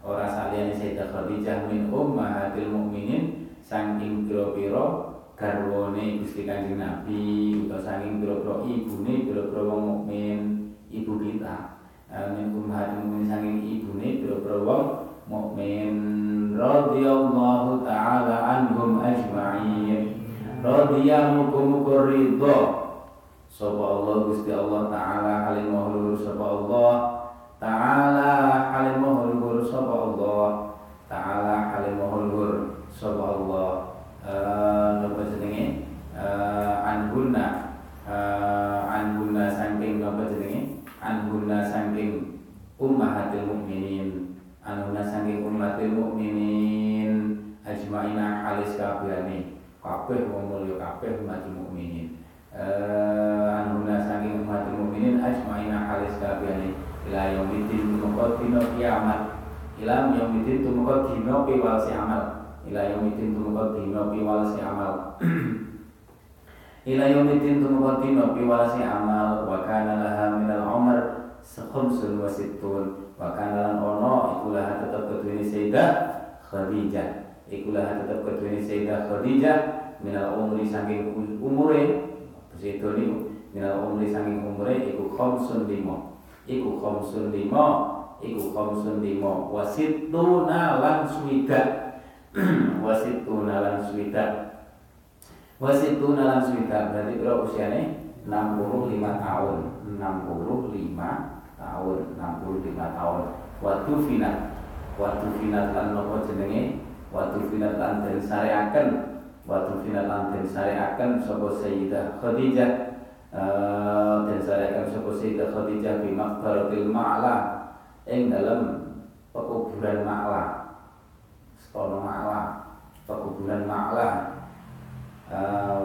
ora sakliyane Sayyidah Khadijah min ummahatil mukminin saking pira-pira garwane Gusti Kanjeng Nabi utawa saking pira-pira ibune pira-pira wong mukmin ibu kita. Min ummahatil mukminin saking ibune pira-pira wong mukmin. Radhiyallahu taala anhum ajma'in. Radhiya muga-muga ridha sapa Allah Gusti Allah taala halim mahluhur sapa Allah. Taala halim mahluhur sapa Allah. Taala halim mahluhur sapa Allah. Napa jenenge? Anhunna anhunna saking napa jenenge? Anhunna saking ummahatil mukminin anhunna saking ummatil mukminin ajmaina halis kabehane kabeh wong mulya kabeh umat mukminin anhunna saking umat mukminin ajmaina halis kabehane ila yaumidin tumeka dina kiamat. Ila yaumidin tumeka dina piwal si amal. Ila yaumidin tumeka dina piwal si amal. <clears throat> Ila yaumidin tumeka dina piwal si amal. Wa kana laha minal umar khamsun wa sittun. Wa kana lan ono iku laha tetep keduweni Sayyidah Khadijah. Iku laha tetep keduweni Sayyidah Khadijah minal umri saking umure sedo niku minal umri saking umure? Iku khamsun lima. Iku khamsun lima iku khamsun lima. Wasituna lan swida <clears throat> wasituna lan swida wasituna lan swida berarti kira usiane? 65 tahun. 65 tahun. 65 tahun. Waktu final waktu final lan nopo jenenge? Waktu final lan den sareaken waktu final lan den sareaken sapa Sayyidah Khadijah den sareaken sapa Sayyidah Khadijah bi maqbaratil ma'la ing dalam pekuburan Ma'la. Sekolah Ma'la pekuburan Ma'la.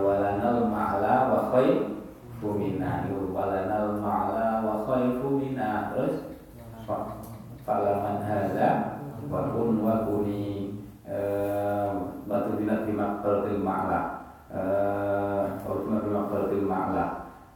Walanal Ma'la wa khaifu minna walanal Ma'la wa khaifu minna terus falaman hadza wa kun wa kuni batu dinat di maqbaratil ma'la. Fatimah di maqbaratil ma'la.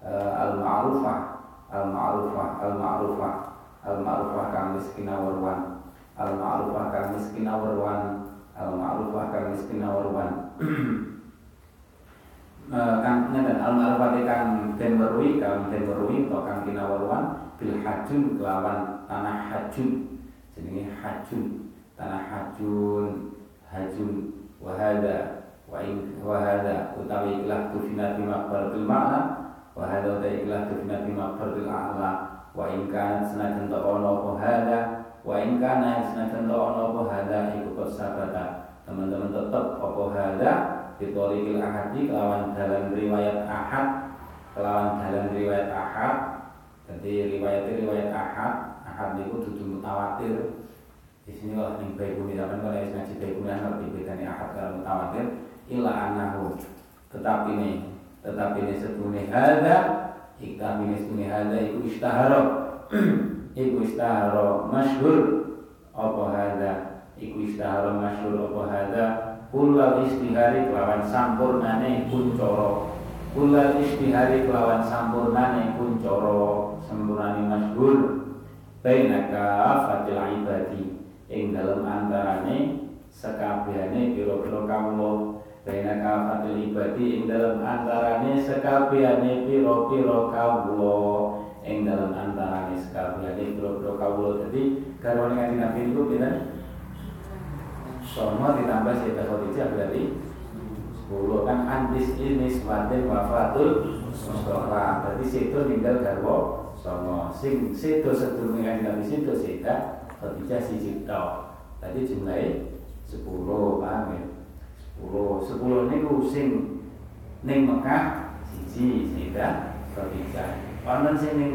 Al-ma'rufah al-ma'rufah al-ma'rufah al-ma'rufah kang miskina warwan al-ma'rufah kang miskina warwan al-ma'rufah kang miskina warwan <clears throat> kang ngeten al-ma'rufah kang den weruhi kang den weruhi atau kang kinawarwan bil hajun kelawan tanah hajun. Jenenge hajun. Tanah hajun hajun wahada wa in wahada utawi ikhlas tufina fi maqbaratil ma'la wahada utawi ikhlas tufina fi maqbaratil a'la wa in kana senajan ta ono apa hada wa in kana senajan ta ono apa hada iku kok teman-teman tetap apa hada? Bitorikil ahadi kelawan dalam riwayat ahad. Kelawan dalam riwayat ahad. Jadi riwayat riwayat ahad Ahad itu dudu mutawatir di sini kalau ning baikuni zaman kalau yang ngaji baikuni ngerti bedanya ahad kalau mutawatir. Ila anahu tetapi ini tetapi ini setune hada ikam ini setune hada iku istahara. <clears throat> Iku istahara masyhur. Apa hada iku istahara masyhur apa hada Kulal istihari kelawan sampurnane kuncoro. Kulal istihari kelawan sampurnane kuncoro. Sampurnane masyhur. Bainaka fatil ibadi Ing dalam antarane Sekabihane piro-piro kawulo Bainaka fatil ibadi Ing dalam antarane sekabihane piro-piro kawulo Ing dalam antarane sekabihane piro-piro kawulo Jadi garwane ngaji nabi itu kita Sono ditambah Sayyidah Khadijah berarti 10 kan antis ini sematin wafatul Mustafa. Berarti situ tinggal garwo Sono sing situ sedurunge kanjeng Nabi situ Sayyidah berbicara cipta tadi jumlahnya sepuluh paham ya sepuluh sepuluh ini sing ning Mekah siji sehingga berbicara wonten sih ning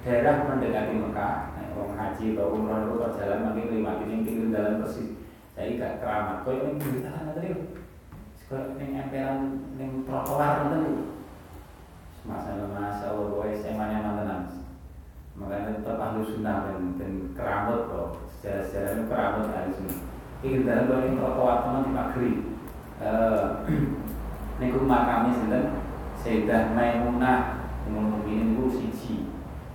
daerah mendekati Mekah nek orang haji atau umrah itu perjalanan makin lima Ini tinggal dalam persis saya gak keramat koyo ini pinggir kan tadi koyo ning emperan ning trotoar ngoten Masa-masa, masa wae semane mantenan makanya tetap ahlu sunnah dan, dan keramat loh sejarah-sejarah itu keramat ahlu sunnah. Ini dalam bahwa ini teman di Makri eh, <clears throat> ini ku makamnya sedang Sayyidah Maimunah dengan Muminin ku siji.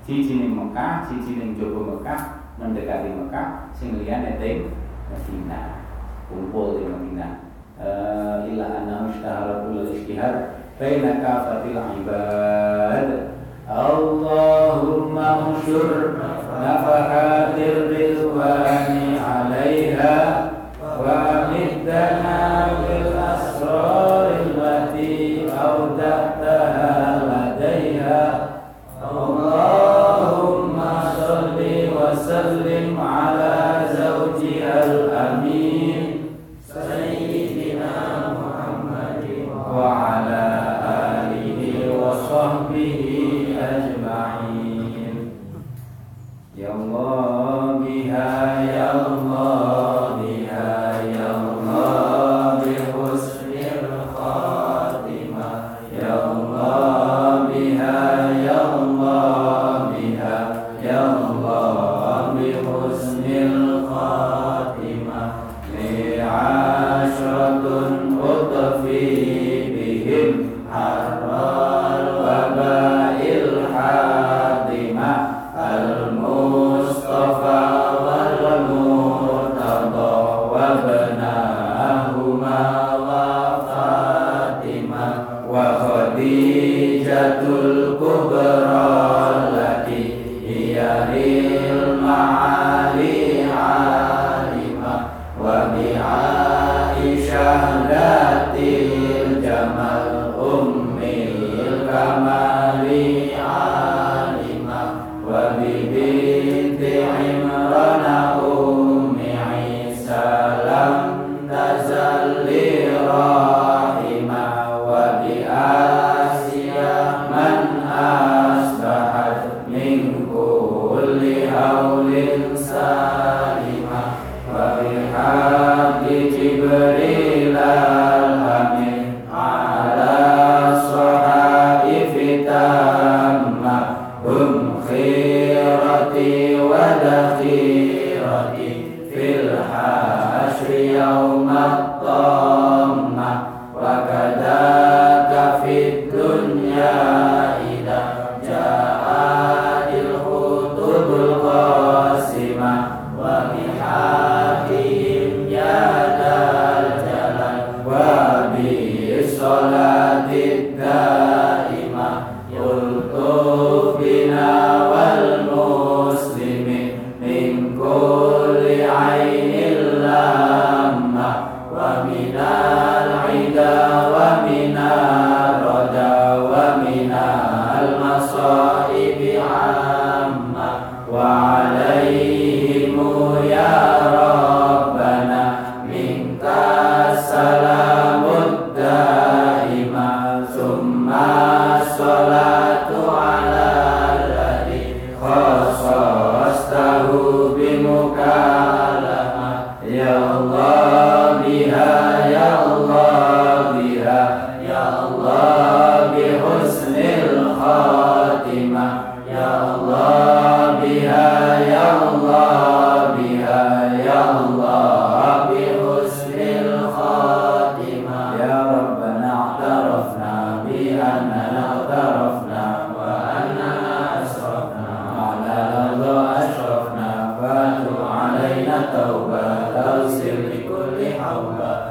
Siji ning Mekah, siji ning Jogo Mekah mendekati Mekah, sing liyane ning medina kumpul di medina uh, eh, ila anna mustaharatul istihar baina ibad. Allah unsur nafara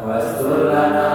واستر لنا